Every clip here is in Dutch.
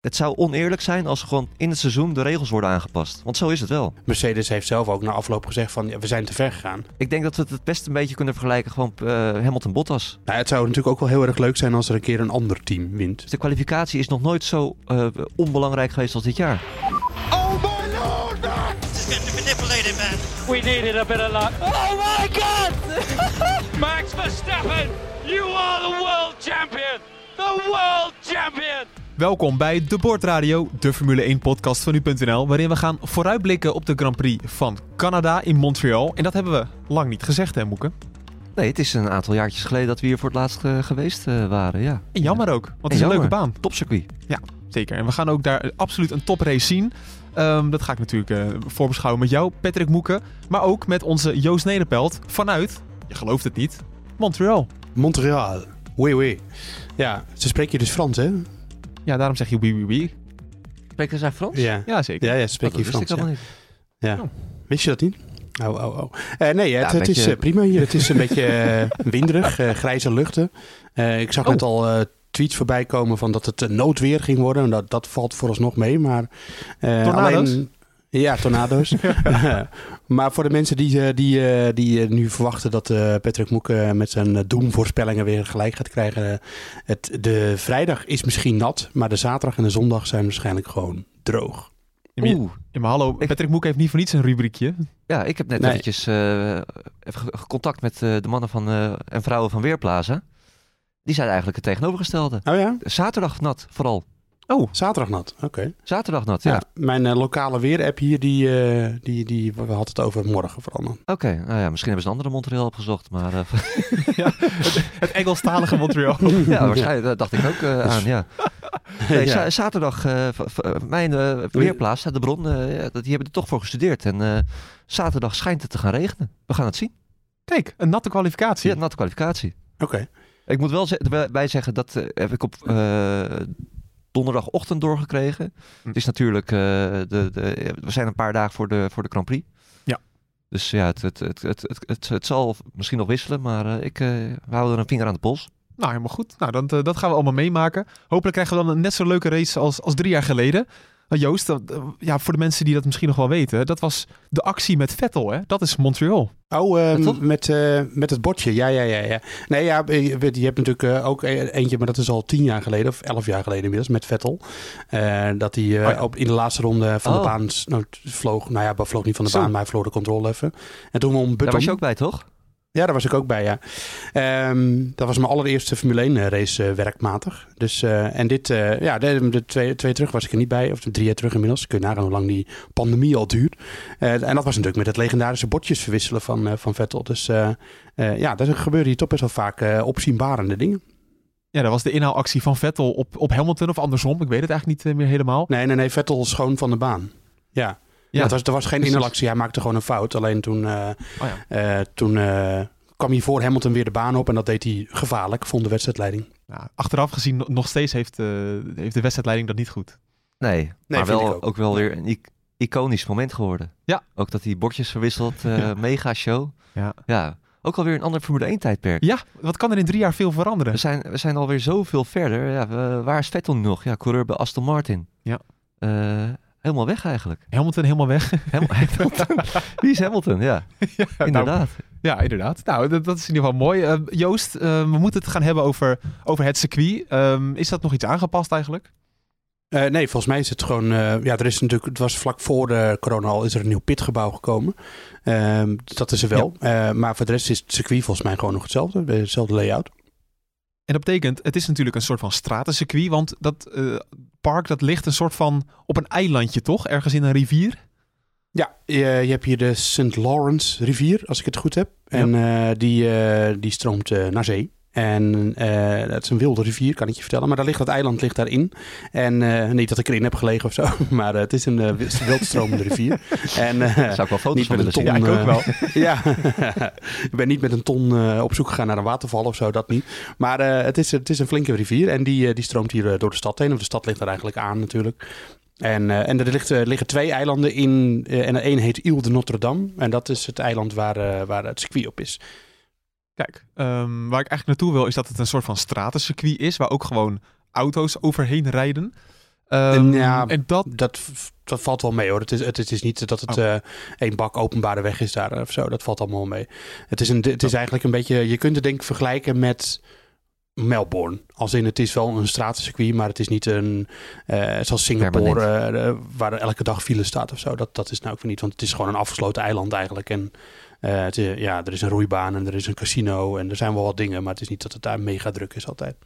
Het zou oneerlijk zijn als gewoon in het seizoen de regels worden aangepast. Want zo is het wel. Mercedes heeft zelf ook na afloop gezegd van ja, we zijn te ver gegaan. Ik denk dat we het het best een beetje kunnen vergelijken gewoon uh, Hamilton-Bottas. Nou, het zou natuurlijk ook wel heel erg leuk zijn als er een keer een ander team wint. Dus de kwalificatie is nog nooit zo uh, onbelangrijk geweest als dit jaar. Oh my lord! This is getting manipulated, man. We needed a bit of luck. Oh my god! Max Verstappen, you are the world champion! The world champion! Welkom bij De Bordradio, de Formule 1-podcast van nu.nl, waarin we gaan vooruitblikken op de Grand Prix van Canada in Montreal. En dat hebben we lang niet gezegd, hè, Moeke? Nee, het is een aantal jaartjes geleden dat we hier voor het laatst uh, geweest uh, waren, ja. En jammer ook, want het is een leuke baan. Topcircuit. Ja, zeker. En we gaan ook daar absoluut een toprace zien. Um, dat ga ik natuurlijk uh, voorbeschouwen met jou, Patrick Moeken. Maar ook met onze Joost Nederpelt vanuit, je gelooft het niet, Montreal. Montreal. Oui, oui. Ja, ze spreken je dus Frans, hè? Ja, daarom zeg je wie wie wie. Spreken zij Frans? Ja, ja zeker. Ja, ja spreek je Frans. Ik ja. Niet. ja. Oh. Wist je dat niet? Oh, oh, oh. Uh, nee, het, ja, het is uh, prima hier. Het is een beetje uh, winderig, grijze luchten. ik zag oh. net al tweets voorbij komen van dat het noodweer ging worden. Dat, dat valt vooralsnog mee, maar... alleen, ja, tornado's. maar voor de mensen die, die, die nu verwachten dat Patrick Moek met zijn doemvoorspellingen weer gelijk gaat krijgen. Het, de vrijdag is misschien nat, maar de zaterdag en de zondag zijn waarschijnlijk gewoon droog. Oeh. Ja, maar hallo, Patrick Moek heeft niet voor niets een rubriekje. Ja, ik heb net nee. eventjes uh, even contact met de mannen van, uh, en vrouwen van Weerplaza. Die zijn eigenlijk het tegenovergestelde. Oh ja? Zaterdag nat, vooral. Oh, zaterdag nat. Oké. Okay. Zaterdag nat, ja. ja mijn uh, lokale weerapp hier, die, uh, die, die we hadden het over morgen vooral. Oké, okay. nou ja, misschien hebben ze een andere Montreal opgezocht, maar... Uh, ja, het, het Engelstalige Montreal. ja, waarschijnlijk, dat dacht ik ook aan, ja. Nee, ja. zaterdag, mijn weerplaats, de bron, die hebben er toch voor gestudeerd. En zaterdag schijnt het te gaan regenen. We gaan het zien. Kijk, een natte kwalificatie. Ja, een natte kwalificatie. Oké. Okay. Ik moet wel bij zeggen, dat heb ik op donderdagochtend doorgekregen. Hm. Het is natuurlijk, uh, de, de, we zijn een paar dagen voor de, voor de Grand Prix. Ja. Dus ja, het, het, het, het, het, het, het zal misschien nog wisselen, maar uh, ik uh, we houden er een vinger aan de pols. Nou, helemaal goed. Nou, dan, dat gaan we allemaal meemaken. Hopelijk krijgen we dan een net zo leuke race als, als drie jaar geleden. Nou, Joost, dat, ja, voor de mensen die dat misschien nog wel weten, dat was de actie met Vettel, hè? Dat is Montreal. Oh, uh, met, uh, met het bordje. Ja, ja, ja, ja. Nee, ja, je, je hebt natuurlijk uh, ook eentje, maar dat is al tien jaar geleden, of elf jaar geleden inmiddels, met Vettel. dat hij oh, ja. op, in de laatste ronde van oh. de baan nou, vloog. Nou ja, vloog niet van de Zo. baan, maar hij vloog de controle even. En toen om Button... Daar was je ook bij, toch? Ja, daar was ik ook bij, ja. Um, dat was mijn allereerste Formule 1 race uh, werkmatig. Dus, uh, en dit, uh, ja, de, de twee, twee terug was ik er niet bij. Of drie jaar terug inmiddels. Kun je nagaan hoe lang die pandemie al duurt. en dat was natuurlijk met het legendarische bordjes verwisselen van, van Vettel. Dus ja, daar gebeuren hier toch best wel vaak opzienbarende dingen. Ja, dat was de inhaalactie van Vettel op, op Hamilton of andersom. Ik weet het eigenlijk niet meer helemaal. Nee, nee, nee. Vettel schoon van de baan. Ja. Ja, het was, er was geen inhalactie. Hij maakte gewoon een fout. Alleen toen, uh, oh ja. uh, toen uh, kwam hij voor Hamilton weer de baan op. En dat deed hij gevaarlijk, vond de wedstrijdleiding. Nou, achteraf gezien nog steeds heeft, heeft de wedstrijdleiding dat niet goed. Nee, nee maar wel, ook. ook. wel weer een iconisch moment geworden. Ja. Ook dat hij bordjes verwisselt. ja. Mega show. Ja. ja. Ook alweer een ander Formule 1 tijdperk. Ja, wat kan er in drie jaar veel veranderen? We zijn, we zijn alweer zoveel verder. Ja, we, waar is Vettel nog? Ja, coureur bij Aston Martin. Ja helemaal weg eigenlijk. Hamilton helemaal weg. Hamilton. Wie is Hamilton? Ja, ja inderdaad. Nou, ja, inderdaad. Nou, dat, dat, is in ieder geval mooi. Uh, Joost, uh, we moeten het gaan hebben over, over het circuit. Um, is dat nog iets aangepast eigenlijk? Uh, nee, volgens mij is het gewoon. ja, er is natuurlijk. Het was vlak voor de corona al. Is er een nieuw pitgebouw gekomen. Ehm, dat is er wel. Ja. maar voor de rest is het circuit volgens mij gewoon nog hetzelfde. Hetzelfde layout. En dat betekent, het is natuurlijk een soort van stratencircuit, want dat uh, park dat ligt een soort van op een eilandje toch? Ergens in een rivier? Ja, je, je hebt hier de St. Lawrence rivier, als ik het goed heb. En ja. uh, die, uh, die stroomt naar zee. En uh, het is een wilde rivier, kan ik je vertellen. Maar daar ligt dat eiland ligt daarin. En uh, niet dat ik erin heb gelegen of zo. Maar uh, het is een wildstromende rivier. En, Zou ik wel foto's van willen zien? Ja, ik ook wel. ja, ik ben niet met een ton op zoek gegaan naar een waterval of zo, dat niet. Maar het, is, het is een flinke rivier. En die, die stroomt hier door de stad heen. Of de stad ligt er eigenlijk aan natuurlijk. En, uh, en er, ligt, liggen twee eilanden in. Uh, en één heet Ile de Notre Dame. En dat is het eiland waar, waar het circuit op is. Kijk, um, waar ik eigenlijk naartoe wil is dat het een soort van stratencircuit is, waar ook gewoon auto's overheen rijden. Um, ja, en dat... dat... Dat valt wel mee hoor. Het is, het, is niet dat het oh. één bak openbare weg is daar of zo. Dat valt allemaal mee. Het is, een, het is eigenlijk een beetje. Je kunt het denk ik vergelijken met Melbourne. Als in het is wel een stratencircuit, maar het is niet een uh, zoals Singapore uh, waar elke dag file staat of zo. Dat, dat is nou ook niet, want het is gewoon een afgesloten eiland eigenlijk. En uh, het is, ja, er is een roeibaan en er is een casino en er zijn wel wat dingen, maar het is niet dat het daar mega druk is altijd.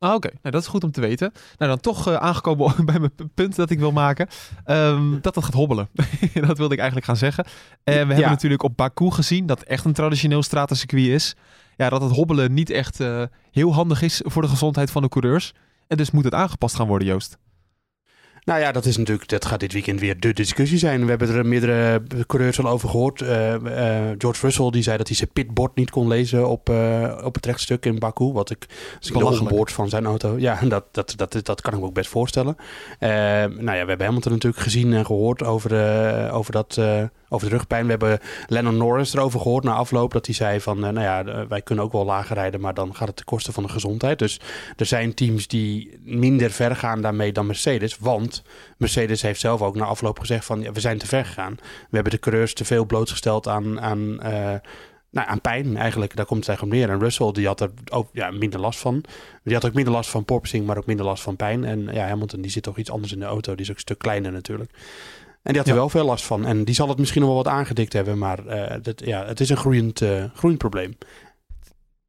Ah, Oké, nou, dat is goed om te weten. Nou, dan toch aangekomen bij mijn punt dat ik wil maken. Um, dat het gaat hobbelen. dat wilde ik eigenlijk gaan zeggen. En we hebben natuurlijk op Baku gezien dat echt een traditioneel stratencircuit is ja, dat het hobbelen niet echt uh, heel handig is voor de gezondheid van de coureurs. En dus moet het aangepast gaan worden, Joost. Nou ja, dat is natuurlijk, dat gaat dit weekend weer de discussie zijn. We hebben er meerdere coureurs al over gehoord. Uh, uh, George Russell die zei dat hij zijn pitbord niet kon lezen op, uh, op het rechtstuk in Baku. Wat ik, de onboord van zijn auto. Ja, dat, dat, dat, dat kan ik me ook best voorstellen. nou ja, we hebben Hamilton natuurlijk gezien en gehoord over, over dat over de rugpijn. We hebben Lennon Norris erover gehoord na afloop. Dat hij zei van, nou ja, wij kunnen ook wel lager rijden, maar dan gaat het ten koste van de gezondheid. Dus er zijn teams die minder ver gaan daarmee dan Mercedes. Want Mercedes heeft zelf ook na afloop gezegd van, ja, we zijn te ver gegaan. We hebben de coureurs te veel blootgesteld aan... aan uh, nou, aan pijn eigenlijk, daar komt het eigenlijk op neer. En Russell, die had er ook ja, minder last van. Die had ook minder last van porpoising, maar ook minder last van pijn. En ja, Hamilton, die zit toch iets anders in de auto. Die is ook een stuk kleiner natuurlijk. En die had er wel veel last van. En die zal het misschien nog wel wat aangedikt hebben, maar uh, dat, ja, het is een groeiend, uh, groeiend probleem.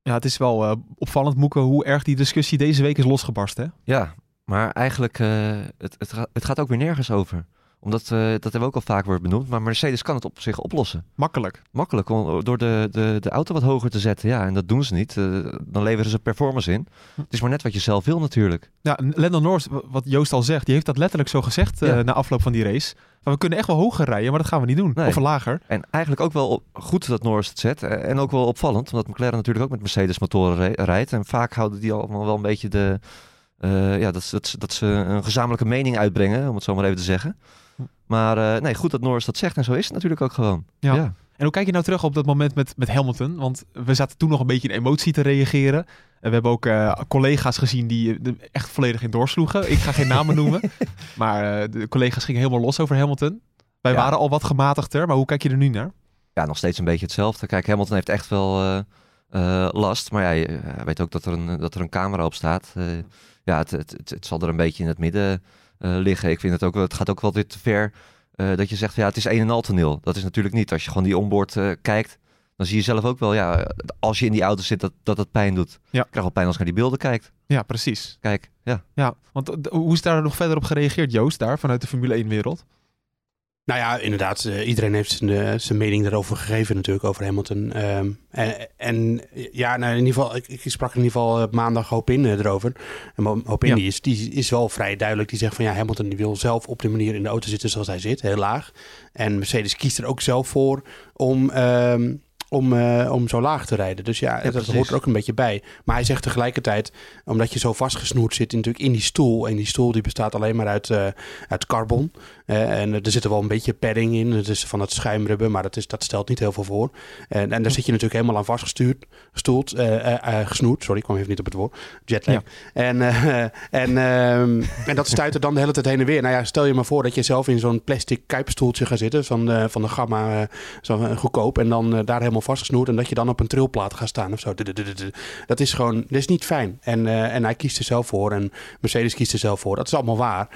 Ja, het is wel uh, opvallend, Moeke, hoe erg die discussie deze week is losgebarsten. Hè? Ja, maar eigenlijk, het, het, het gaat ook weer nergens over omdat, uh, dat hebben we ook al vaak wordt benoemd. Maar Mercedes kan het op zich oplossen. Makkelijk. Makkelijk, door de, de, de auto wat hoger te zetten. Ja, en dat doen ze niet. Uh, dan leveren ze performance in. Hm. Het is maar net wat je zelf wil natuurlijk. Ja, Lennon Norris, wat Joost al zegt, die heeft dat letterlijk zo gezegd uh, na afloop van die race. Maar we kunnen echt wel hoger rijden, maar dat gaan we niet doen. Nee. Of lager. En eigenlijk ook wel goed dat Norris het zet. En ook wel opvallend, omdat McLaren natuurlijk ook met Mercedes motoren rijdt. En vaak houden die allemaal wel een beetje de... ja, dat, dat, dat ze een gezamenlijke mening uitbrengen, om het zo maar even te zeggen. Maar uh, nee, goed dat Norris dat zegt en zo is het natuurlijk ook gewoon. Ja. ja. En hoe kijk je nou terug op dat moment met, met Hamilton? Want we zaten toen nog een beetje in emotie te reageren. En we hebben ook uh, collega's gezien die er echt volledig in doorsloegen. Ik ga geen namen noemen. Maar uh, de collega's gingen helemaal los over Hamilton. Wij waren al wat gematigder, maar hoe kijk je er nu naar? Ja, nog steeds een beetje hetzelfde. Kijk, Hamilton heeft echt wel last. Maar ja, je weet ook dat er een, dat er een camera op staat. ja, het, het, het, het, zal er een beetje in het midden liggen. Ik vind het ook, het gaat ook wel weer te ver uh, dat je zegt, ja, het is een en al toneel. Dat is natuurlijk niet. Als je gewoon die onboard uh, kijkt, dan zie je zelf ook wel, ja, als je in die auto zit, dat dat pijn doet. Ja. Ik krijg wel pijn als je naar die beelden kijkt. Ja, precies. Kijk, ja. Ja, want hoe is daar nog verder op gereageerd, Joost, daar vanuit de Formule 1-wereld? Nou ja, inderdaad. Uh, iedereen heeft zijn, uh, zijn mening daarover gegeven natuurlijk, over Hamilton. Um, en, en, ja, nou, in ieder geval, ik, ik sprak in ieder geval uh, maandag Hopin erover. En Hopin ja. die is, die is wel vrij duidelijk. Die zegt van ja, Hamilton die wil zelf op de manier in de auto zitten zoals hij zit, heel laag. En Mercedes kiest er ook zelf voor om... Um, om, uh, om zo laag te rijden. Dus ja, dat hoort er ook een beetje bij. Maar hij zegt tegelijkertijd, omdat je zo vastgesnoerd zit natuurlijk in die stoel. En die stoel die bestaat alleen maar uit, uh, uit carbon. Uh, en er zit er wel een beetje padding in. Het is van het schuimrubber, maar dat, is, dat stelt niet heel veel voor. En, en daar zit je natuurlijk helemaal aan vastgestuurd, gestoeld, gesnoerd. Sorry, ik kwam even niet op het woord. Jetlag. Ja. En, en, um, en dat stuit er dan de hele tijd heen en weer. Nou ja, stel je maar voor dat je zelf in zo'n plastic kuipstoeltje gaat zitten van, van de Gamma, zo goedkoop. En dan daar helemaal vastgesnoerd en dat je dan op een trilplaat gaat staan of zo. Dat is gewoon, dat is niet fijn. En, en hij kiest er zelf voor en Mercedes kiest er zelf voor. Dat is allemaal waar.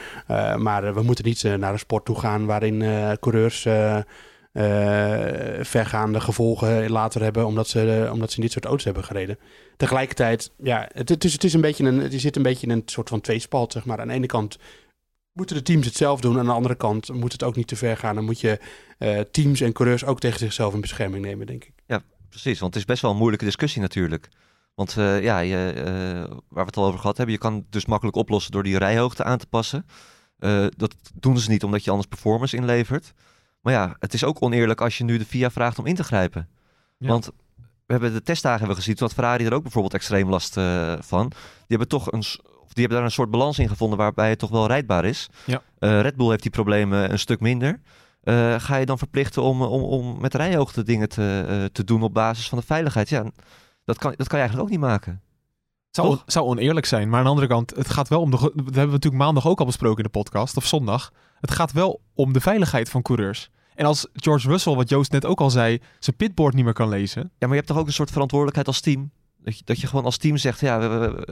Maar we moeten niet naar een sport toe gaan waarin coureurs vergaande gevolgen later hebben omdat ze, omdat ze in dit soort auto's hebben gereden. Tegelijkertijd, ja, het, het, is, het is een beetje een, het zit een beetje in een soort van tweespalt, zeg maar. Aan de ene kant moeten de teams het zelf doen. Aan de andere kant moet het ook niet te ver gaan. Dan moet je teams en coureurs ook tegen zichzelf in bescherming nemen, denk ik. Ja, precies. Want het is best wel een moeilijke discussie natuurlijk. Want ja, je, waar we het al over gehad hebben, je kan dus makkelijk oplossen door die rijhoogte aan te passen. Dat doen ze niet omdat je anders performance inlevert. Maar ja, het is ook oneerlijk als je nu de FIA vraagt om in te grijpen. Ja. Want we hebben de testdagen hebben gezien, toen had Ferrari er ook bijvoorbeeld extreem last van. Die hebben toch een die hebben daar een soort balans in gevonden waarbij het toch wel rijdbaar is. Ja. Uh, Red Bull heeft die problemen een stuk minder. Uh, ga je dan verplichten om, om, om met rijhoogte dingen te, te doen op basis van de veiligheid? Ja, dat kan, dat kan je eigenlijk ook niet maken. Zou, zou oneerlijk zijn. Maar aan de andere kant, het gaat wel om de. Dat hebben we natuurlijk maandag ook al besproken in de podcast, of zondag. Het gaat wel om de veiligheid van coureurs. En als George Russell, wat Joost net ook al zei, zijn pitboard niet meer kan lezen. Ja, maar je hebt toch ook een soort verantwoordelijkheid als team? Dat je, dat je gewoon als team zegt, ja, we,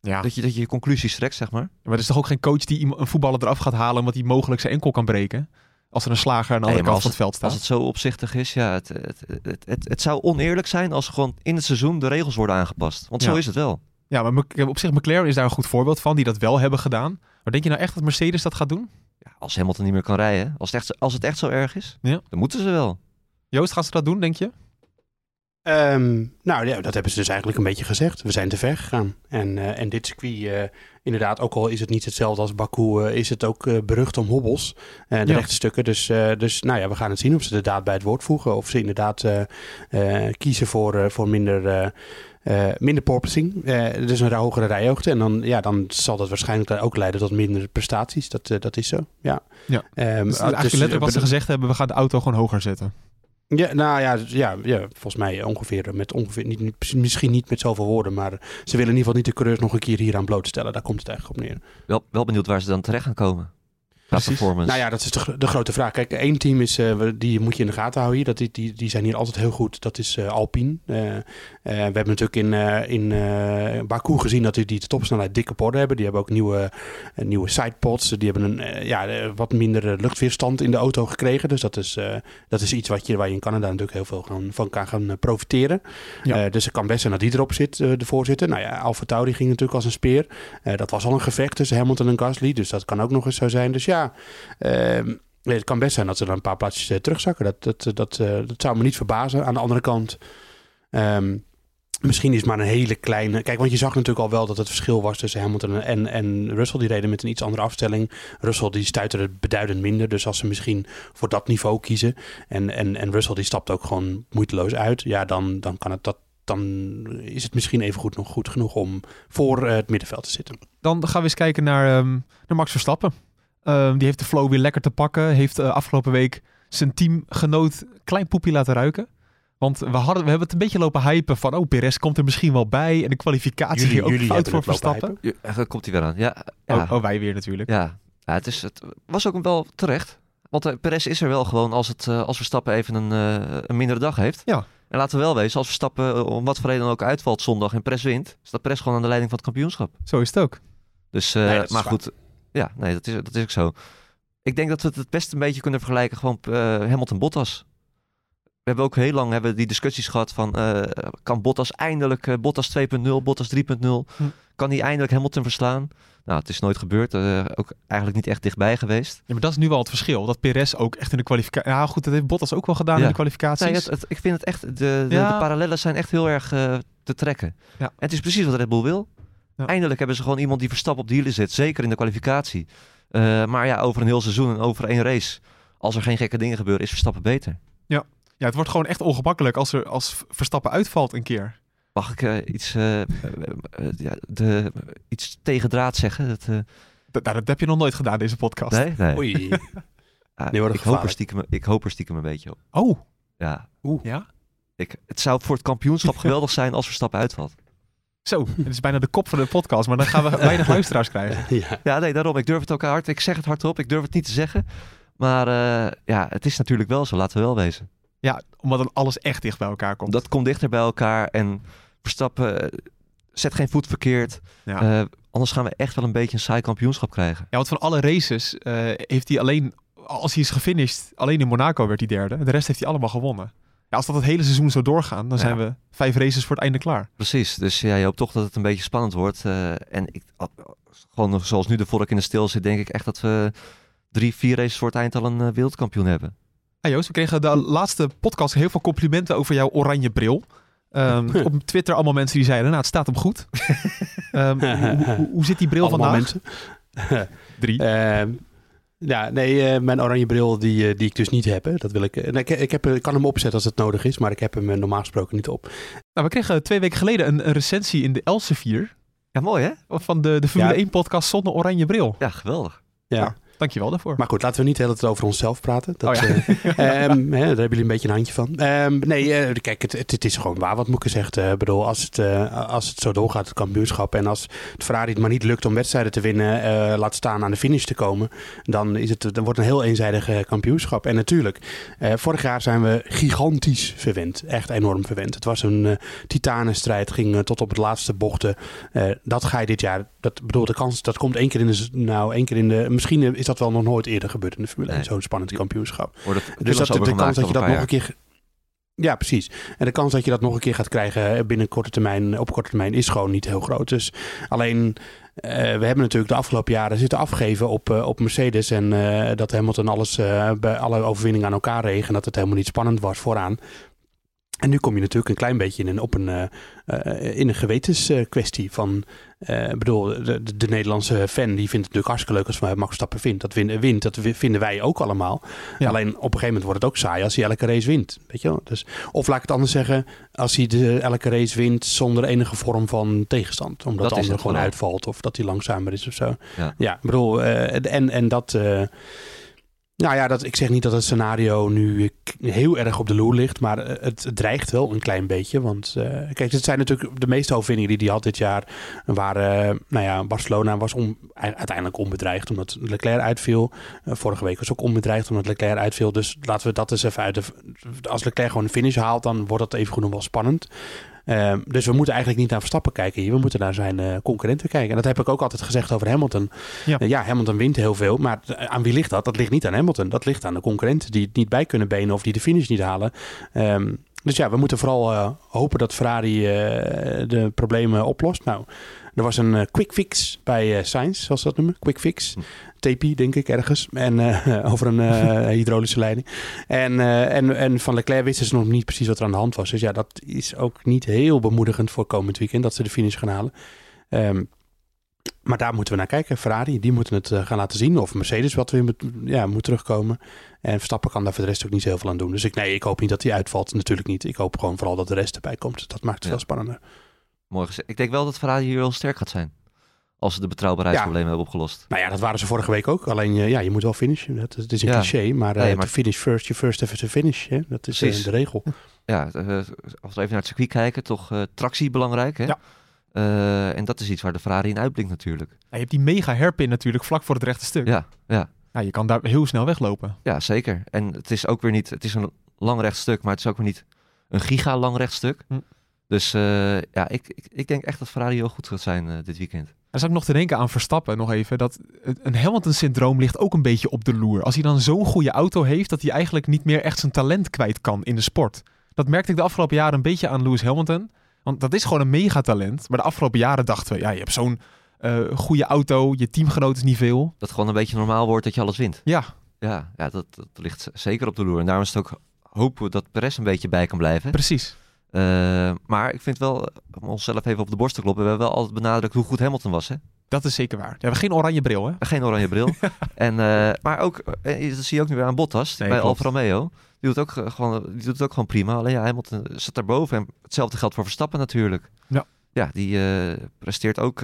ja. Dat, je, dat je conclusies trekt, zeg maar. maar er is toch ook geen coach die een voetballer eraf gaat halen omdat hij mogelijk zijn enkel kan breken? Als er een slager aan de andere kant van het veld staat. Als het zo opzichtig is, ja, het, het, het, het, het zou oneerlijk zijn als gewoon in het seizoen de regels worden aangepast. Want zo is het wel. Ja, maar op zich, McLaren is daar een goed voorbeeld van, die dat wel hebben gedaan. Maar denk je nou echt dat Mercedes dat gaat doen? Ja, als Hamilton niet meer kan rijden, als het echt, als het echt zo erg is, ja. dan moeten ze wel. Joost, gaan ze dat doen, denk je? Ehm, nou ja, dat hebben ze dus eigenlijk een beetje gezegd. We zijn te ver gegaan. En, uh, en dit circuit, uh, inderdaad, ook al is het niet hetzelfde als Baku, uh, is het ook berucht om hobbels. de ja. rechte stukken. Dus, dus nou ja, we gaan het zien of ze de daad bij het woord voegen. Of ze inderdaad kiezen voor, voor minder... minder porpoising, dus een hogere rijhoogte. En dan, ja, dan zal dat waarschijnlijk ook leiden tot minder prestaties. Dat, dat is zo, ja. ja. Um, dus eigenlijk dus, letterlijk wat ze gezegd hebben, we gaan de auto gewoon hoger zetten. Ja, nou ja, ja, ja, volgens mij ongeveer met ongeveer, niet, niet, misschien niet met zoveel woorden, maar ze willen in ieder geval niet de coureurs nog een keer hier aan blootstellen. Daar komt het eigenlijk op neer. Wel, wel benieuwd waar ze dan terecht gaan komen. Performance. Nou ja, dat is de, de, grote vraag. Kijk, één team is, uh, die moet je in de gaten houden hier. Dat, die, die, die zijn hier altijd heel goed. Dat is uh, Alpine. Uh, we hebben natuurlijk in, in Baku gezien dat die, die de topsnelheid dikke porden hebben. Die hebben ook nieuwe, nieuwe sidepods. Die hebben een ja, wat minder luchtweerstand in de auto gekregen. Dus dat is, dat is iets wat je, waar je in Canada natuurlijk heel veel gaan, van kan gaan profiteren. Ja. dus het kan best zijn dat die erop zit, de voorzitter. Nou ja, Alfa Tauri ging natuurlijk als een speer. dat was al een gevecht tussen Hamilton en Gasly. Dus dat kan ook nog eens zo zijn. Dus ja, Ehm, het kan best zijn dat ze dan een paar plaatsjes uh, terugzakken. Dat, dat, dat, uh, dat zou me niet verbazen. Aan de andere kant, um, misschien is het maar een hele kleine... Kijk, want je zag natuurlijk al wel dat het verschil was tussen Hamilton en, en Russell. Die reden met een iets andere afstelling. Russell die stuiterde beduidend minder. Dus als ze misschien voor dat niveau kiezen... en, en, en Russell die stapt ook gewoon moeiteloos uit... ja, dan, dan kan het dat dan is het misschien even goed nog goed genoeg om voor het middenveld te zitten. Dan gaan we eens kijken naar, um, naar Max Verstappen. Ehm, die heeft de flow weer lekker te pakken. Heeft uh, afgelopen week zijn teamgenoot klein poepje laten ruiken. Want we, hadden, we hebben het een beetje lopen hypen van... oh, Perez komt er misschien wel bij. En de kwalificatie jullie, ook jullie fout voor Verstappen. Ja, komt hij weer aan, ja. ja. Oh, oh, wij weer natuurlijk. Ja, ja het, is, het was ook wel terecht. Want uh, Perez is er wel gewoon als, het, uh, als Verstappen even een, een mindere dag heeft. Ja. En laten we wel wezen, als Verstappen om wat voor reden dan ook uitvalt zondag en Perez wint... staat Perez gewoon aan de leiding van het kampioenschap. Zo is het ook. Dus, nee, maar goed, ja, nee, dat is, dat is ook zo. Ik denk dat we het het best een beetje kunnen vergelijken gewoon uh, Hamilton Bottas. We hebben ook heel lang hebben die discussies gehad van uh, kan Bottas eindelijk uh, Bottas 2.0, Bottas 3.0, hm. kan hij eindelijk Hamilton verslaan? Nou, het is nooit gebeurd. Uh, ook eigenlijk niet echt dichtbij geweest. Ja, maar dat is nu wel het verschil. Dat Perez ook echt in de kwalificatie... Ja, goed, dat heeft Bottas ook wel gedaan in de kwalificaties. Nee, het, ik vind het echt... De, de, ja. de parallellen zijn echt heel erg te trekken. Ja. En het is precies wat Red Bull wil. Eindelijk hebben ze gewoon iemand die Verstappen op de hielen zit. Zeker in de kwalificatie. Uh, maar ja, over een heel seizoen en over één race. Als er geen gekke dingen gebeuren, is Verstappen beter. Ja, ja het wordt gewoon echt ongemakkelijk als, er, als Verstappen uitvalt een keer. Mag ik uh, iets, uh, ja, de, iets tegen draad zeggen? Dat, dat, nou, dat heb je nog nooit gedaan, deze podcast. Nee? nee. Oei. Ah, nee, ik, hoop er stiekem, ik hoop er stiekem een beetje op. Oh. Ja. Oeh. Ja? Ik, het zou voor het kampioenschap geweldig zijn als Verstappen uitvalt. Zo, het is bijna de kop van de podcast, maar dan gaan we weinig luisteraars krijgen. Ja. ja, nee, daarom. Ik durf het ook hard. Ik zeg het hardop. Ik durf het niet te zeggen. Maar uh, ja, het is natuurlijk wel zo. Laten we wel wezen. Ja, omdat dan alles echt dicht bij elkaar komt. Dat komt dichter bij elkaar. En Verstappen uh, zet geen voet verkeerd. Ja. Uh, anders gaan we echt wel een beetje een saai kampioenschap krijgen. Ja, want van alle races heeft hij alleen, als hij is gefinished, alleen in Monaco werd hij derde. De rest heeft hij allemaal gewonnen. Ja, als dat het hele seizoen zo doorgaan, dan zijn we vijf races voor het einde klaar. Precies, dus ja, je hoopt toch dat het een beetje spannend wordt. Uh, en ik, gewoon zoals nu de vork in de stil zit, denk ik echt dat we drie, vier races voor het eind al een uh, wereldkampioen hebben. Ah Joost, we kregen de laatste podcast heel veel complimenten over jouw oranje bril. Um, op Twitter allemaal mensen die zeiden, nou het staat hem goed. um, hoe, hoe, hoe, zit die bril allemaal vandaag? mensen. Drie. Uh, ja, nee, uh, mijn oranje bril die, uh, die ik dus niet heb. Dat wil ik, uh, ik, ik, heb, ik kan hem opzetten als het nodig is, maar ik heb hem normaal gesproken niet op. Nou, we kregen twee weken geleden een, een recensie in de Elsevier. Ja, mooi hè? Van de, de Formule ja. 1 podcast zonder oranje bril. Ja, geweldig. Ja. Dankjewel daarvoor. Maar goed, laten we niet de hele tijd over onszelf praten. Dat, oh ja. uh, um, hè, daar hebben jullie een beetje een handje van. Um, nee, uh, kijk, het, het, het, is gewoon waar wat moet ik zeggen. Ik bedoel, als het, uh, als het zo doorgaat, het kampioenschap... en als het Ferrari het maar niet lukt om wedstrijden te winnen... laat staan aan de finish te komen... dan, is het, dan wordt het een heel eenzijdig kampioenschap. En natuurlijk, vorig jaar zijn we gigantisch verwend. Echt enorm verwend. Het was een titanenstrijd, ging tot op het laatste bochten. dat ga je dit jaar... Dat, bedoel, de kans, dat komt één keer in de... Nou, één keer in de... Misschien is dat wel nog nooit eerder gebeurd in de Formule 1. Zo'n spannend kampioenschap. dus dat, de, de kans dat je dat nog een keer... Ja, precies. En de kans dat je dat nog een keer gaat krijgen binnen korte termijn, op korte termijn, is gewoon niet heel groot. Dus alleen, uh, we hebben natuurlijk de afgelopen jaren zitten afgeven op, uh, op Mercedes. En uh, dat Hamilton alles, bij alle overwinningen aan elkaar regen. Dat het helemaal niet spannend was vooraan. En nu kom je natuurlijk een klein beetje in een, op een, in een gewetenskwestie van... Uh, bedoel, de, de, Nederlandse fan die vindt het natuurlijk hartstikke leuk als Max Verstappen vindt. Dat win, wint, dat vinden wij ook allemaal. Ja. Alleen op een gegeven moment wordt het ook saai als hij elke race wint. Weet je wel? Dus, of laat ik het anders zeggen, als hij de, elke race wint zonder enige vorm van tegenstand. Omdat dat de ander gewoon uitvalt of dat hij langzamer is of zo. Ja, ja ik bedoel, en, en dat... Nou ja, dat, ik zeg niet dat het scenario nu heel erg op de loer ligt, maar eh, het, dreigt wel een klein beetje. Want uh, kijk, het zijn natuurlijk de meeste overwinningen die hij had dit jaar. Waren, uh, nou ja, Barcelona was uiteindelijk onbedreigd omdat Leclerc uitviel. Vorige week was ook onbedreigd omdat Leclerc uitviel. Dus laten we dat eens even uit. Als Leclerc gewoon een finish haalt, dan wordt dat even nog wel spannend. Ehm, dus we moeten eigenlijk niet naar Verstappen kijken hier. We moeten naar zijn uh, concurrenten kijken. En dat heb ik ook altijd gezegd over Hamilton. Ja. Uh, ja. Hamilton wint heel veel. Maar aan wie ligt dat? Dat ligt niet aan Hamilton. Dat ligt aan de concurrenten die het niet bij kunnen benen of die de finish niet halen. Um, dus ja, we moeten vooral hopen dat Ferrari de problemen oplost. Nou, er was een quick fix bij Sainz, zoals ze dat noemen. Quick fix. Hm. TP, denk ik, ergens. En uh, over een hydraulische leiding. En, en, en van Leclerc wisten ze nog niet precies wat er aan de hand was. Dus ja, dat is ook niet heel bemoedigend voor komend weekend dat ze de finish gaan halen. Um, maar daar moeten we naar kijken. Ferrari, die moeten het gaan laten zien. Of Mercedes, wat weer moet, ja, moet terugkomen. En Verstappen kan daar voor de rest ook niet zo heel veel aan doen. Dus ik, nee, ik hoop niet dat hij uitvalt. Natuurlijk niet. Ik hoop gewoon vooral dat de rest erbij komt. Dat maakt het ja. veel spannender. Gezegd. Ik denk wel dat Ferrari hier heel sterk gaat zijn. Als ze de betrouwbaarheidsproblemen hebben opgelost. Nou ja, dat waren ze vorige week ook. Alleen uh, ja, je moet wel finishen. Dat, dat is een ja. cliché. Maar, uh, nee, maar... finish first, je first even to finish. Hè? Dat is uh, de regel. Ja, als we even naar het circuit kijken, toch tractie belangrijk. Hè? Ja. en dat is iets waar de Ferrari in uitblinkt natuurlijk. Ja, je hebt die mega hairpin natuurlijk vlak voor het rechte stuk. Ja, ja. ja, je kan daar heel snel weglopen. Ja, zeker. En het is ook weer niet, het is een lang recht stuk, maar het is ook weer niet een giga lang recht stuk. Hm. Dus ja, ik, ik, ik, denk echt dat Ferrari heel goed gaat zijn dit weekend. Dan zou ik nog te denken aan Verstappen nog even. Dat een Hamilton-syndroom ligt ook een beetje op de loer. Als hij dan zo'n goede auto heeft, dat hij eigenlijk niet meer echt zijn talent kwijt kan in de sport. Dat merkte ik de afgelopen jaren een beetje aan Lewis Hamilton. Want dat is gewoon een megatalent. Maar de afgelopen jaren dachten we, ja, je hebt zo'n uh, goede auto, je teamgenoot is niet veel. Dat het gewoon een beetje normaal wordt dat je alles wint. Ja. Ja, ja dat, dat ligt zeker op de loer. En daarom is het ook hopen dat Perez een beetje bij kan blijven. Precies. Uh, maar ik vind wel, om onszelf even op de borst te kloppen, we hebben wel altijd benadrukt hoe goed Hamilton was. Hè? Dat is zeker waar. We hebben geen oranje bril, hè? Geen oranje bril. en, uh, maar ook, uh, dat zie je ook nu weer aan Bottas nee, bij Alfa Romeo. Die doet, ook gewoon, die doet het ook gewoon prima. Alleen ja, Hamilton zit daarboven. En hetzelfde geldt voor Verstappen natuurlijk. Ja. Ja, die presteert ook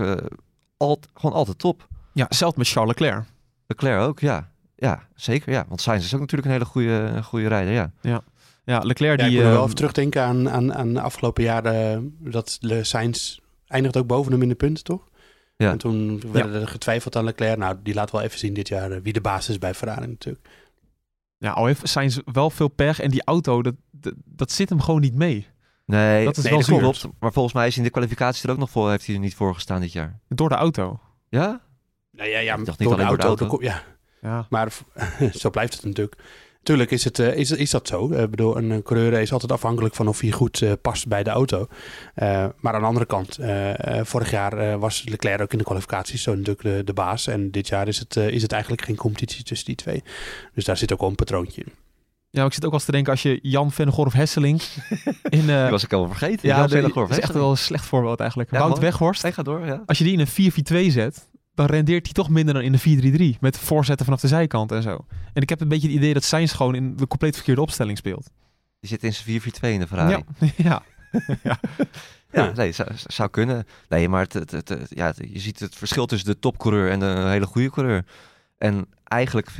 gewoon altijd top. Ja, zelfs met Charles Leclerc. Leclerc ook, ja. Ja, zeker. Ja. Want Sainz is ook natuurlijk een hele goede, goede rijder, ja. Ja. Ja, Leclerc die... Ja, ik moet wel ehm, even terugdenken aan, aan, aan de afgelopen jaren. Dat Le Sainz eindigt ook boven hem in de punten, toch? Ja. En toen werden ja. er getwijfeld aan Leclerc. Nou, die laat wel even zien dit jaar eh, wie de basis is bij Ferrari natuurlijk. Ja, al heeft Sainz wel veel pech. En die auto, dat, dat, dat zit hem gewoon niet mee. Nee, dat is wel dat klopt. Maar volgens mij is in de kwalificatie er ook nog voor, heeft hij er niet voor gestaan dit jaar. Door de auto? Ja? Nou ja, ja, niet door, de auto, door de auto. ja. ja. Maar zo blijft het natuurlijk. Tuurlijk is, het, uh, is, is dat zo. Ik bedoel, een coureur is altijd afhankelijk van of hij goed past bij de auto. Uh, maar aan de andere kant, vorig jaar was Leclerc ook in de kwalificaties zo natuurlijk de, de baas. En dit jaar is het, is het eigenlijk geen competitie tussen die twee. Dus daar zit ook wel een patroontje in. Ja, ik zit ook wel eens te denken als je Jan Vennegor of Hesseling in... Uh, was ik al vergeten. Ja, dat is echt wel een slecht voorbeeld eigenlijk. Ja, Wout Weghorst. Hij gaat door, ja. Als je die in een 4-4-2 zet, dan rendeert hij toch minder dan in de 4-3-3. Met voorzetten vanaf de zijkant en zo. En ik heb een beetje het idee dat Sainz gewoon in de compleet verkeerde opstelling speelt. Die zit in zijn 4-4-2 in de Ferrari. Ja, ja. ja. ja. nee, zou, zou kunnen. Nee, maar het, het, het, ja, je ziet het verschil tussen de topcoureur en de hele goede coureur. En eigenlijk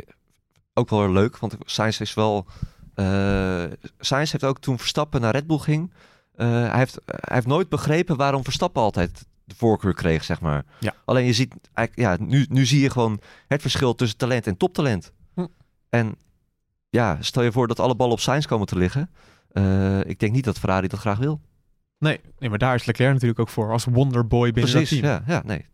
ook wel leuk, want Sainz is wel... Uh, Sainz heeft ook toen Verstappen naar Red Bull ging... hij, heeft, hij heeft nooit begrepen waarom Verstappen altijd de voorkeur kreeg, zeg maar. Ja. Alleen je ziet, ja, nu, nu zie je gewoon het verschil tussen talent en toptalent. Hm. En ja, stel je voor dat alle ballen op Sainz komen te liggen. Uh, ik denk niet dat Ferrari dat graag wil. Nee, nee, maar daar is Leclerc natuurlijk ook voor als wonderboy binnen Precies, dat team. Ja, ja, nee.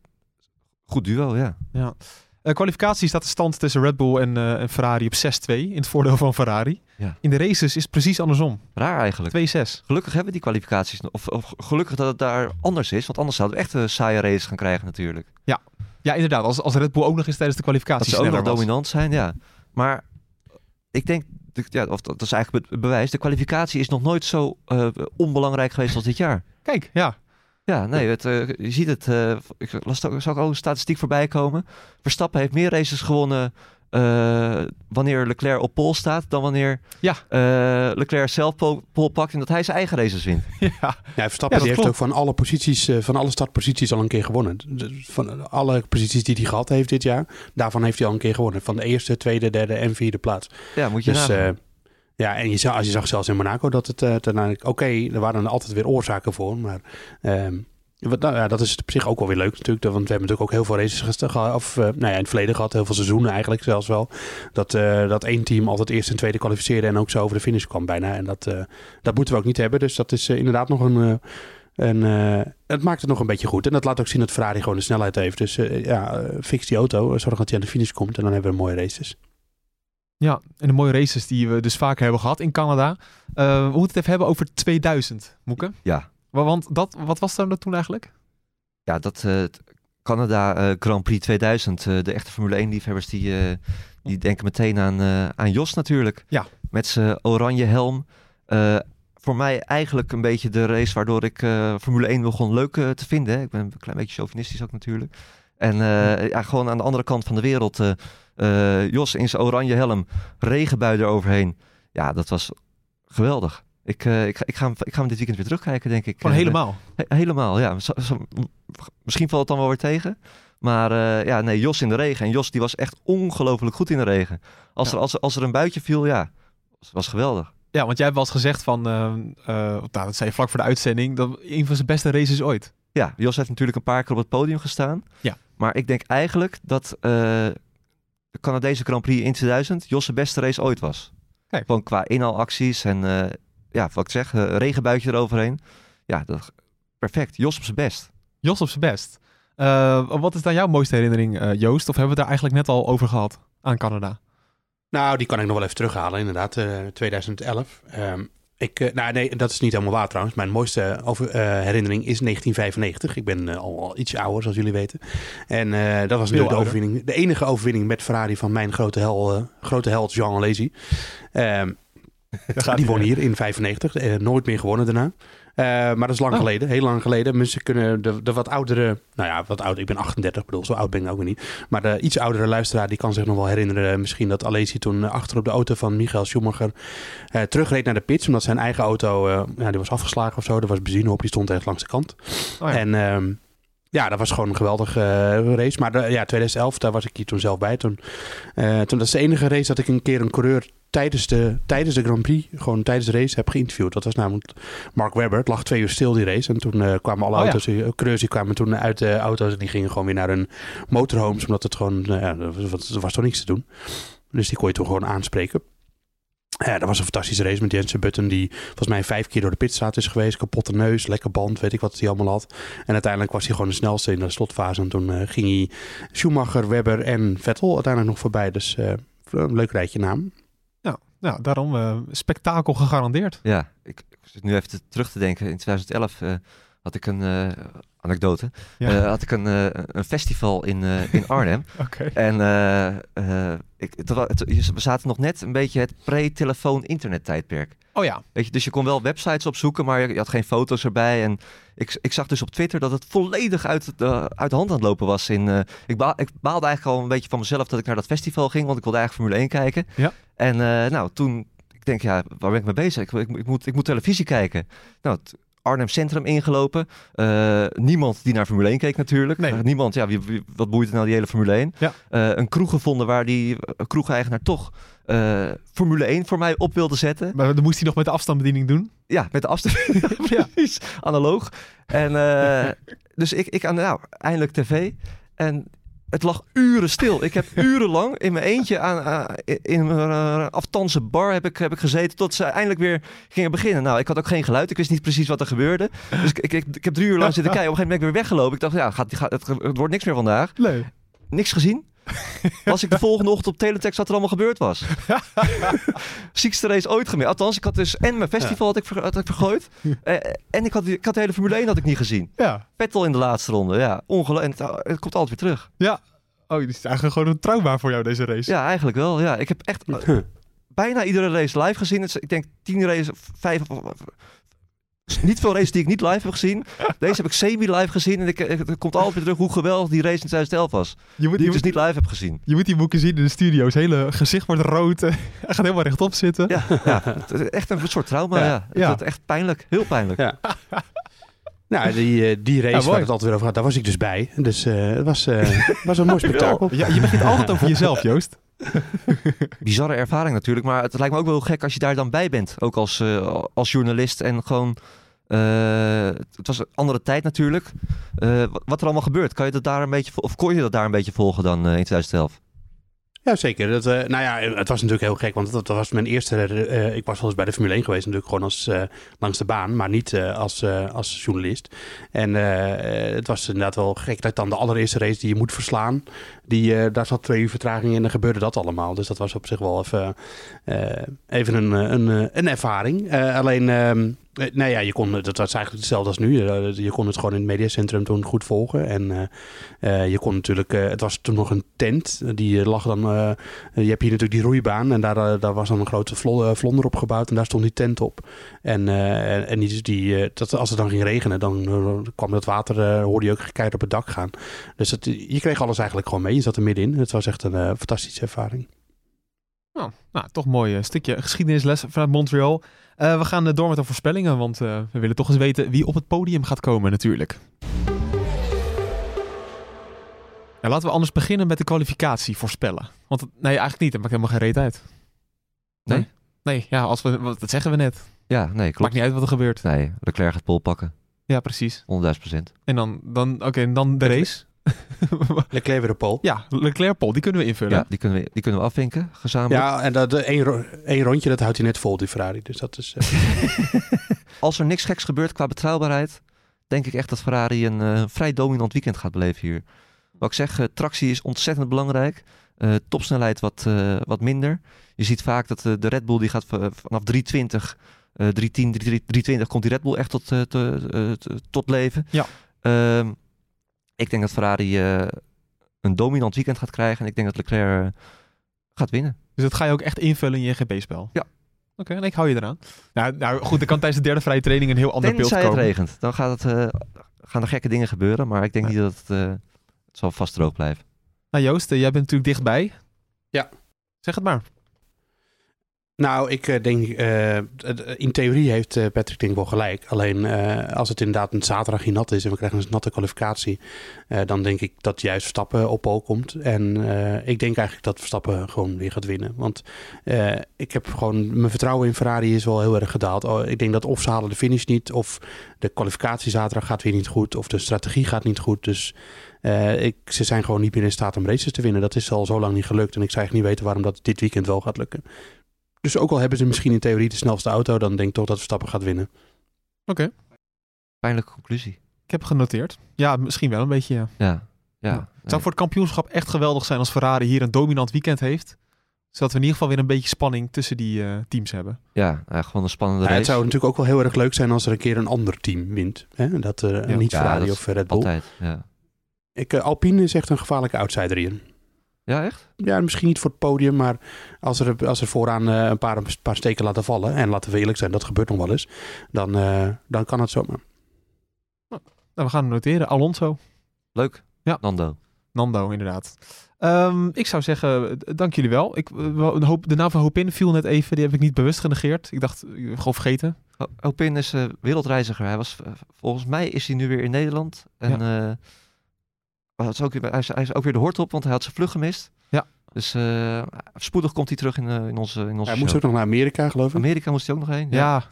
Goed duo, ja. ja. Uh, kwalificatie staat de stand tussen Red Bull en, uh, en Ferrari op 6-2 in het voordeel van Ferrari. Ja. In de races is het precies andersom. Raar eigenlijk. 2-6. Gelukkig hebben we die kwalificaties. Of, of, gelukkig dat het daar anders is. Want anders zouden we echt een saaie race gaan krijgen natuurlijk. Ja, ja inderdaad. Als, als Red Bull ook nog eens tijdens de kwalificatie Dat ze ook nog dominant zijn, ja. Maar ik denk, ja, of dat is eigenlijk het bewijs. De kwalificatie is nog nooit zo uh, onbelangrijk geweest als dit jaar. Kijk, ja. Ja, nee, het, uh, je ziet het. Uh, ik las ook, zag ook een statistiek voorbij komen. Verstappen heeft meer races gewonnen uh, wanneer Leclerc op pol staat dan wanneer ja. Leclerc zelf pol, pol, pakt en dat hij zijn eigen races wint. ja, ja Verstappen ja, die heeft ook van alle posities, van alle startposities al een keer gewonnen. Van alle posities die hij gehad heeft dit jaar, daarvan heeft hij al een keer gewonnen. Van de eerste, tweede, derde en vierde plaats. Ja, moet je dus, ja, en je zag, als je zag zelfs in Monaco dat het uh, uiteindelijk... Oké, er waren er altijd weer oorzaken voor, maar... Um, nou, ja, dat is op zich ook wel weer leuk natuurlijk. Want we hebben natuurlijk ook heel veel races gehad. Of uh, nou ja, in het verleden gehad. Heel veel seizoenen eigenlijk zelfs wel. Dat, uh, dat één team altijd eerst en tweede kwalificeerde. En ook zo over de finish kwam bijna. En dat, dat moeten we ook niet hebben. Dus dat is inderdaad nog een... En het maakt het nog een beetje goed. En dat laat ook zien dat Ferrari gewoon de snelheid heeft. Dus ja, fix die auto. Zorg dat hij aan de finish komt. En dan hebben we mooie races. Ja, en de mooie races die we dus vaker hebben gehad in Canada. Uh, we moeten het even hebben over 2000, Moeke. Ja. Want dat, wat was daar toen eigenlijk? Ja, dat uh, Canada uh, Grand Prix 2000. de echte Formule 1-liefhebbers die, die denken meteen aan, aan Jos natuurlijk. Ja. Met zijn oranje helm. voor mij eigenlijk een beetje de race waardoor ik Formule 1 begon leuk te vinden. Ik ben een klein beetje chauvinistisch ook natuurlijk. En ja, gewoon aan de andere kant van de wereld Jos in zijn oranje helm, regenbui eroverheen. Ja, dat was geweldig. Ik, uh, ik, ik, ga hem, ik ga hem dit weekend weer terugkijken, denk ik. Gewoon helemaal? He helemaal, ja. Zo, zo, misschien valt het dan wel weer tegen. Maar uh, ja, nee, Jos in de regen. En Jos die was echt ongelooflijk goed in de regen. Als, ja. er, als, als er een buitje viel, ja, was, was geweldig. Ja, want jij hebt wel eens gezegd van, uh, nou, dat zei je vlak voor de uitzending, dat een van zijn beste races ooit. Ja, Jos heeft natuurlijk een paar keer op het podium gestaan. Ja. Maar ik denk eigenlijk dat de Canadese Grand Prix in 2000 Jos' beste race ooit was. Kijk. Gewoon qua inhaalacties en uh, ja, wat ik zeg, uh, regenbuitje eroverheen. Ja, dat, perfect. Jos op zijn best. Jos op zijn best. Uh, wat is dan jouw mooiste herinnering, Joost? Of hebben we het daar eigenlijk net al over gehad aan Canada? Nou, die kan ik nog wel even terughalen, inderdaad. 2011. Um, ik, uh, nou nee, dat is niet helemaal waar trouwens. Mijn mooiste over, uh, herinnering is 1995. Ik ben uh, al, al, iets ouder, zoals jullie weten. En dat was natuurlijk de overwinning. De enige overwinning met Ferrari van mijn grote, hel, grote held Jean Alesi. Um, die won hier in 95. nooit meer gewonnen daarna. Uh, maar dat is lang oh. geleden, heel lang geleden. Mensen kunnen de, de wat oudere, nou ja, wat ouder. Ik ben 38, bedoel, zo oud ben ik ook niet. Maar de iets oudere luisteraar, die kan zich nog wel herinneren. Misschien dat Alesi toen achter op de auto van Michael Schumacher uh, terugreed naar de pits. Omdat zijn eigen auto, ja, die was afgeslagen of zo. Er was benzine op, die stond echt langs de kant. Oh ja. En... Um, ja, dat was gewoon een geweldige uh, race. Maar de, ja, 2011, daar was ik hier toen zelf bij. Toen, uh, toen dat is de enige race dat ik een keer een coureur tijdens de, tijdens de Grand Prix, gewoon tijdens de race, heb geïnterviewd. Dat was namelijk Mark Webber. Het lag twee uur stil, die race. En toen uh, kwamen alle oh, auto's, ja. coureurs die kwamen toen uit de auto's en die gingen gewoon weer naar hun motorhomes. Omdat het gewoon, ja, er was, er was toch niks te doen. Dus die kon je toen gewoon aanspreken. Ja, dat was een fantastische race met Jensen Button, die volgens mij vijf keer door de pitstraat is geweest. Kapotte neus, lekker band, weet ik wat hij allemaal had. En uiteindelijk was hij gewoon de snelste in de slotfase. En toen uh, ging hij Schumacher, Webber en Vettel uiteindelijk nog voorbij. Dus uh, een leuk rijtje naam. Ja, nou, daarom uh, spektakel gegarandeerd. Ja, ik, ik zit nu even terug te denken. In 2011 had ik een anekdote. Ja. Uh, had ik een, uh, een festival in, uh, in Arnhem. okay. En ik, het, het, we zaten nog net een beetje het pre-telefoon-internet tijdperk. Oh ja. Weet je, dus je kon wel websites opzoeken, maar je, had geen foto's erbij. En ik, ik zag dus op Twitter dat het volledig uit de, uit hand aan het lopen was. In, ik, baal, ik baalde eigenlijk al een beetje van mezelf dat ik naar dat festival ging, want ik wilde eigenlijk Formule 1 kijken. Ja. En nou, toen, ik denk, ja, waar ben ik mee bezig? Ik, ik, ik, moet, ik moet televisie kijken. Nou, Arnhem Centrum ingelopen. niemand die naar Formule 1 keek natuurlijk. Nee. niemand, ja, wie, wat boeit het nou die hele Formule 1? Ja. een kroeg gevonden waar die kroegeigenaar toch Formule 1 voor mij op wilde zetten. Maar dan moest hij nog met de afstandsbediening doen? Ja, met de afstandsbediening. ja, precies. Analoog. En dus ik, ik aan, nou, eindelijk tv. En het lag uren stil. Ik heb urenlang in mijn eentje aan, in mijn uh, aftanse bar heb ik, heb ik gezeten tot ze eindelijk weer gingen beginnen. Nou, ik had ook geen geluid. Ik wist niet precies wat er gebeurde. Dus ik, ik, ik, heb drie uur lang zitten kijken. Op een gegeven moment ben ik weer weggelopen. Ik dacht, ja, gaat, gaat, het, het wordt niks meer vandaag. Nee. Niks gezien. Was ik de volgende ochtend op teletext wat er allemaal gebeurd was. Ziekste race ooit gemeen. Althans, ik had dus en mijn festival had ik, ver, had ik vergooid. Eh, en ik had, ik had de hele Formule 1 had ik niet gezien. Ja. Vettel in de laatste ronde. Ja, ongelooflijk. En het, het, komt altijd weer terug. Ja. Oh, dit is eigenlijk gewoon een trauma voor jou, deze race. Ja, eigenlijk wel. Ja, ik heb echt bijna iedere race live gezien. Ik denk tien races, vijf niet veel races die ik niet live heb gezien. Deze heb ik semi-live gezien. En ik, het komt altijd weer terug hoe geweldig die race in 2011 was. Je moet, die ik dus niet live heb gezien. Je moet die boeken zien in de studio. Het hele gezicht wordt rood. Hij gaat helemaal rechtop zitten. Ja, ja echt een soort trauma. Ja, ja. Het, echt pijnlijk. Heel pijnlijk. Ja. Nou, die, eh, die race waar het altijd weer over gaat, daar was ik dus bij. Dus uh, het was, uh, was een mooi spektakel. Ja, je begint altijd over jezelf, Joost. Bizarre ervaring natuurlijk, maar het lijkt me ook wel gek als je daar dan bij bent. Ook als, als journalist en gewoon uh, het was een andere tijd natuurlijk. Uh, wat er allemaal gebeurt, kan je dat daar een beetje, of kon je dat daar een beetje volgen dan uh, in 2011? Ja, zeker. Dat, nou ja, het was natuurlijk heel gek, want dat, was mijn eerste... Ik was wel eens bij de Formule 1 geweest, natuurlijk gewoon als, langs de baan, maar niet als, als journalist. En het was inderdaad wel gek dat dan de allereerste race die je moet verslaan, die, daar zat twee uur vertraging in en dan gebeurde dat allemaal. Dus dat was op zich wel even, even een, een, een ervaring. alleen... Nee, ja, je kon, dat was eigenlijk hetzelfde als nu. Je kon het gewoon in het mediacentrum toen goed volgen. En uh, je kon natuurlijk, het was toen nog een tent. Die lag dan, je hebt hier natuurlijk die roeibaan. En daar, daar was dan een grote vlonder op gebouwd. En daar stond die tent op. En, en die, die, dat, als het dan ging regenen, dan kwam dat water, hoorde je ook keihard op het dak gaan. Dus je kreeg alles eigenlijk gewoon mee. Je zat er middenin. Het was echt een fantastische ervaring. Oh, nou, toch een mooi stukje geschiedenisles vanuit Montreal. Uh, we gaan door met de voorspellingen, want uh, we willen toch eens weten wie op het podium gaat komen natuurlijk. Ja, laten we anders beginnen met de kwalificatie voorspellen. Want nee, eigenlijk niet. Dat maakt helemaal geen reet uit. Nee? Nee, ja, als we, dat zeggen we net. Ja, nee, klopt. Maakt niet uit wat er gebeurt. Nee, Leclerc gaat pol pakken. Ja, precies. 100.000 procent. En dan, dan oké, dan de race. Leclerc weer de pol. Ja, Leclerc pol, die kunnen we invullen. Ja, die kunnen we, die kunnen we afvinken, gezamenlijk. Ja, en dat één, één rondje, dat houdt hij net vol, die Ferrari. Dus dat is... Uh... Als er niks geks gebeurt qua betrouwbaarheid, denk ik echt dat Ferrari een uh, vrij dominant weekend gaat beleven hier. Wat ik zeg, uh, tractie is ontzettend belangrijk. topsnelheid wat, wat minder. Je ziet vaak dat de Red Bull die gaat vanaf 320, 310, 320 komt die Red Bull echt tot, tot leven. Ja. Ehm, ik denk dat Ferrari uh, een dominant weekend gaat krijgen. En ik denk dat Leclerc uh, gaat winnen. Dus dat ga je ook echt invullen in je GP-spel? Ja. Oké, en ik hou je eraan. Nou, nou goed, er kan tijdens de derde vrije training een heel ander beeld komen. het regent. Dan gaat het, uh, gaan er gekke dingen gebeuren. Maar ik denk niet dat het, het zal vast droog blijven. Nou Joost, jij bent natuurlijk dichtbij. Ja. Zeg het maar. Nou, ik eh, denk, uh, in theorie heeft uh, Patrick denk wel gelijk. Alleen als het inderdaad een zaterdag hier nat is en we krijgen een natte kwalificatie, dan denk ik dat juist Verstappen op pol komt. En ik denk eigenlijk dat Verstappen gewoon weer gaat winnen. Want ik heb gewoon, mijn vertrouwen in Ferrari is wel heel erg gedaald. Oh, ik denk dat of ze halen de finish niet, of de kwalificatie zaterdag gaat weer niet goed, of de strategie gaat niet goed. Dus ik, ze zijn gewoon niet meer in staat om races te winnen. Dat is al zo lang niet gelukt. En ik zou eigenlijk niet weten waarom dat dit weekend wel gaat lukken. Dus ook al hebben ze misschien in theorie de snelste auto, dan denk ik toch dat Verstappen gaat winnen. Oké. Pijnlijke conclusie. Ik heb genoteerd. Ja, misschien wel een beetje, ja. Ja. ja, Het zou voor het kampioenschap echt geweldig zijn als Ferrari hier een dominant weekend heeft. Zodat we in ieder geval weer een beetje spanning tussen die uh, teams hebben. Ja, gewoon een spannende race. Het zou natuurlijk ook wel heel erg leuk zijn als er een keer een ander team wint. Hè? Dat uh, niet Ferrari of Red Bull. Altijd, ja. Ik, uh, Alpine is echt een gevaarlijke outsider hier. Ja, echt? Ja, misschien niet voor het podium, maar als er, als er vooraan uh, een, paar, een paar steken laten vallen, en laten we eerlijk zijn, dat gebeurt nog wel eens, dan, uh, dan kan het zomaar. Nou, we gaan noteren. Alonso. Leuk. Ja. Nando. Nando, inderdaad. Um, ik zou zeggen, dank jullie wel. Ik, een hoop, de naam van Hopin viel net even, die heb ik niet bewust genegeerd. Ik dacht, gewoon vergeten. Opin is uh, wereldreiziger. Hij was, volgens mij is hij nu weer in Nederland. En ja. Hij, is ook, hij, is, hij is ook weer de hort op, want hij had zijn vlucht gemist. Ja. Dus uh, spoedig komt hij terug in, uh, in onze, in onze Hij moest ook nog naar Amerika, geloof ik. Amerika moest hij ook nog heen. Ja.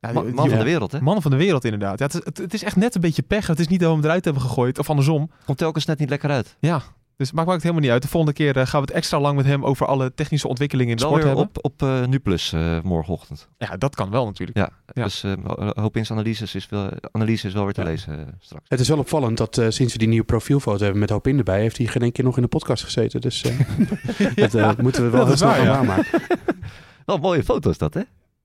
ja. man, man van de wereld, hè? Man van de wereld, inderdaad. Ja, het, is, het, het, is echt net een beetje pech. Het is niet dat we hem eruit hebben gegooid, of andersom. Komt telkens net niet lekker uit. Ja, dus maakt, maakt het helemaal niet uit. De volgende keer uh, gaan we het extra lang met hem over alle technische ontwikkelingen in de wel sport hebben. op, op uh, NuPlus uh, morgenochtend. Ja, dat kan wel natuurlijk. Ja, ja. dus Hopins analyses is wel, analyse is wel weer te ja. lezen straks. Het is wel opvallend dat sinds we die nieuwe profielfoto hebben met Hopin erbij, heeft hij geen één keer nog in de podcast gezeten. Dus dat moeten we wel heel snel waarmaken. Wel mooie foto's dat, hè?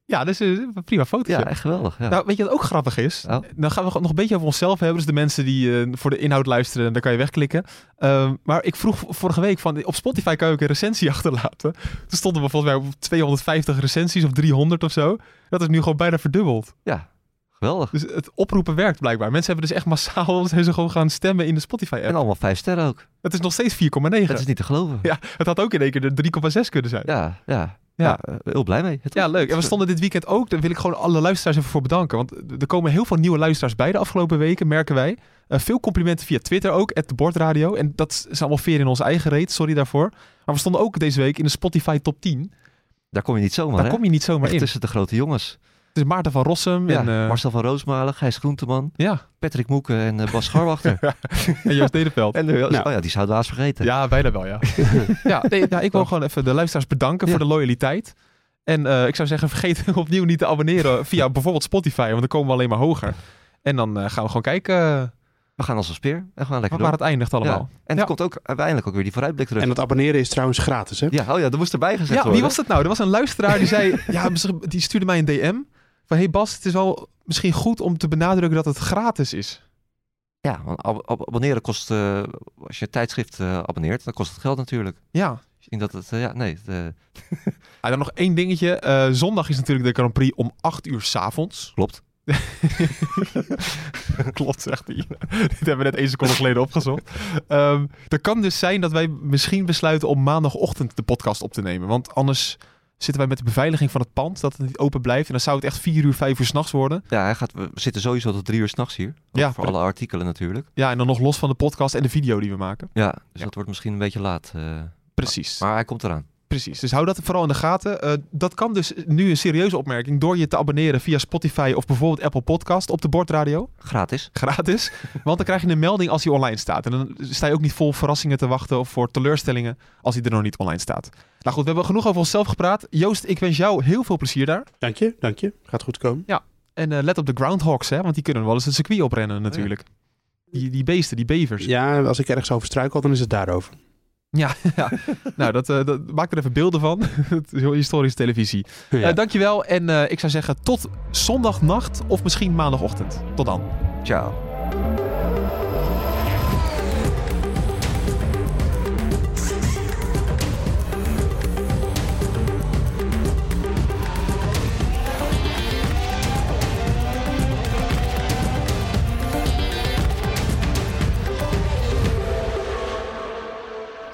Ja, dat is een prima foto. Ja, echt geweldig. Ja. Nou, weet je wat ook grappig is? Oh. Dan gaan we nog een beetje over onszelf hebben. Dus de mensen die uh, voor de inhoud luisteren, daar kan je wegklikken. Uh, maar ik vroeg vorige week van, op Spotify kan je ook een recensie achterlaten. Toen stonden we volgens mij op 250 recensies of 300 of zo. Dat is nu gewoon bijna verdubbeld. Ja, geweldig. Dus het oproepen werkt blijkbaar. Mensen hebben dus echt massaal zijn ze gewoon gaan stemmen in de Spotify-app. En allemaal vijf sterren ook. Het is nog steeds 4,9. Dat is niet te geloven. Ja, het had ook in één keer de 3,6 kunnen zijn. Ja, ja. Ja, ja, heel blij mee. Het ja, leuk. En we stonden dit weekend ook, daar wil ik gewoon alle luisteraars even voor bedanken. Want er komen heel veel nieuwe luisteraars bij de afgelopen weken, merken wij. Uh, veel complimenten via Twitter ook, at de Bordradio. En dat is allemaal veer in onze eigen reet, sorry daarvoor. Maar we stonden ook deze week in de Spotify top 10. Daar kom je niet zomaar, Daar hè? kom je niet zomaar Echt in. tussen de grote jongens. Het is Maarten van Rossum ja, en... Uh... Marcel van Roosmalen, Gijs Groenteman, ja. Patrick Moeken en uh, Bas Scharwachter. en Joost Nederveld. En, uh, nou. Oh ja, die zouden we haast vergeten. Ja, bijna wel, ja. ja, nee, nou, ik wil gewoon even de luisteraars bedanken ja. voor de loyaliteit. En uh, ik zou zeggen, vergeet opnieuw niet te abonneren via bijvoorbeeld Spotify, want dan komen we alleen maar hoger. En dan uh, gaan we gewoon kijken. We gaan als een speer en gewoon lekker Waar het eindigt allemaal. Ja. En ja. er komt ook uiteindelijk ook weer die vooruitblik terug. En dat abonneren is trouwens gratis, hè? Ja, oh ja, dat moest erbij gezet ja, worden. Wie was dat nou? Er was een luisteraar die zei, ja, die stuurde mij een DM van, hey Bas, het is wel misschien goed om te benadrukken dat het gratis is. Ja, want ab abonneren kost, uh, als je een tijdschrift uh, abonneert, dan kost het geld natuurlijk. Ja. In dat het, uh, ja, nee. Ah, dan nog één dingetje. Uh, zondag is natuurlijk de Grand Prix om 8 uur s'avonds. Klopt. Klopt, zegt hij. Dit hebben we net één seconde geleden opgezocht. Um, er kan dus zijn dat wij misschien besluiten om maandagochtend de podcast op te nemen. Want anders zitten wij met de beveiliging van het pand, dat het niet open blijft. En dan zou het echt 4 uur, 5 uur s'nachts worden. Ja, hij gaat, we zitten sowieso tot 3 uur s'nachts hier. Ja, voor alle artikelen natuurlijk. Ja, en dan nog los van de podcast en de video die we maken. Ja, dus ja. dat wordt misschien een beetje laat. Uh, Precies. Maar, maar hij komt eraan. Precies, dus hou dat vooral in de gaten. Uh, dat kan dus nu een serieuze opmerking door je te abonneren via Spotify of bijvoorbeeld Apple Podcast op de Bordradio. Gratis. Gratis, want dan krijg je een melding als hij online staat. En dan sta je ook niet vol verrassingen te wachten of voor teleurstellingen als hij er nog niet online staat. Nou goed, we hebben genoeg over onszelf gepraat. Joost, ik wens jou heel veel plezier daar. Dank je, dank je. Gaat goed komen. Ja, en uh, let op de groundhogs, hè, want die kunnen wel eens het circuit oprennen natuurlijk. Oh ja. die, die beesten, die bevers. Ja, als ik ergens over struikel, dan is het daarover. Ja, ja. nou, dat, uh, dat, maak er even beelden van. Historische televisie. Ja. Uh, dankjewel en uh, ik zou zeggen tot zondagnacht of misschien maandagochtend. Tot dan. Ciao.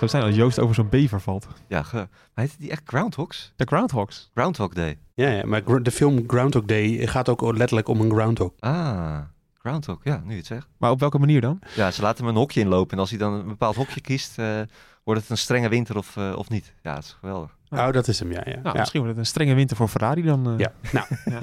Zou zijn als Joost over zo'n bever valt. Ja, ge... heet die echt Groundhogs? De Groundhogs. Groundhog Day. Ja, ja, maar de film Groundhog Day gaat ook letterlijk om een groundhog. Ah, Groundhog, ja, nu je het zegt. Maar op welke manier dan? Ja, ze laten hem een hokje inlopen en als hij dan een bepaald hokje kiest, uh, wordt het een strenge winter of, uh, of niet. Ja, dat is geweldig. Oh, dat is hem, ja. ja. Nou, ja. Misschien wordt het een strenge winter voor Ferrari dan. Uh... Ja, nou. ja.